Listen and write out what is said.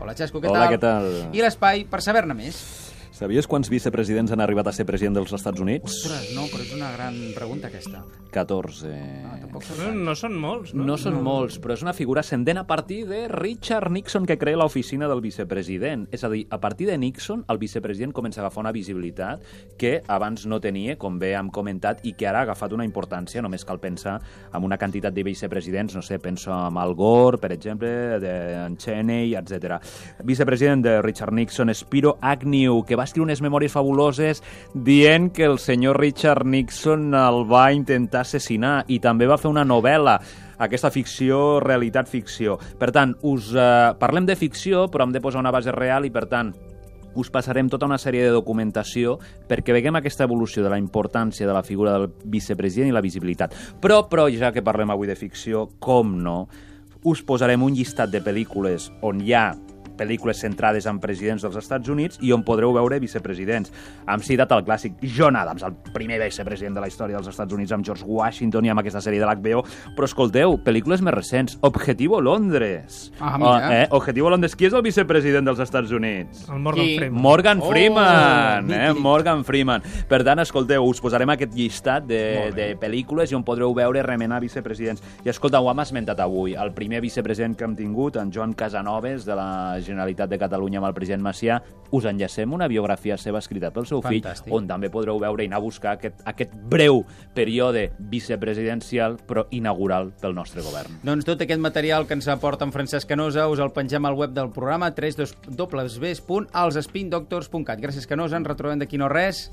Hola, Xesco, què Hola, tal? què tal? I l'espai per saber-ne més. Sabies quants vicepresidents han arribat a ser president dels Estats Units? Ostres, no, però és una gran pregunta, aquesta. 14. Ah, tampoc No, són no són molts, no? No són molts, però és una figura ascendent a partir de Richard Nixon, que crea l'oficina del vicepresident. És a dir, a partir de Nixon, el vicepresident comença a agafar una visibilitat que abans no tenia, com bé hem comentat, i que ara ha agafat una importància. Només cal pensar en una quantitat de vicepresidents, no sé, penso en Al Gore, per exemple, de en Cheney, etc. Vicepresident de Richard Nixon, Spiro Agnew, que va escriure unes memòries fabuloses dient que el senyor Richard Nixon el va intentar assassinar i també va fer una novel·la aquesta ficció, realitat-ficció. Per tant, us eh, parlem de ficció, però hem de posar una base real i, per tant, us passarem tota una sèrie de documentació perquè veguem aquesta evolució de la importància de la figura del vicepresident i la visibilitat. Però, però, ja que parlem avui de ficció, com no, us posarem un llistat de pel·lícules on hi ha pel·lícules centrades en presidents dels Estats Units i on podreu veure vicepresidents. Hem citat el clàssic John Adams, el primer vicepresident de la història dels Estats Units, amb George Washington i amb aquesta sèrie de l'HBO, però escolteu, pel·lícules més recents. Objetivo Londres. Ah, mira. Oh, eh? Objetivo Londres. Qui és el vicepresident dels Estats Units? El Morgan Qui? Freeman. Morgan Oh, Freeman, eh? mític. Morgan Freeman. Per tant, escolteu, us posarem aquest llistat de, de pel·lícules i on podreu veure remenar vicepresidents. I escolta, ho hem esmentat avui. El primer vicepresident que hem tingut, en Joan Casanovas, de la Generalitat de Catalunya amb el president Macià, us enllacem una biografia seva escrita pel seu Fantàstic. fill, on també podreu veure i anar a buscar aquest, aquest breu període vicepresidencial, però inaugural pel nostre govern. Doncs tot aquest material que ens aporta en Francesc Canosa us el pengem al web del programa www.elsspindoctors.cat. Gràcies, Canosa. Ens retrobem d'aquí no res.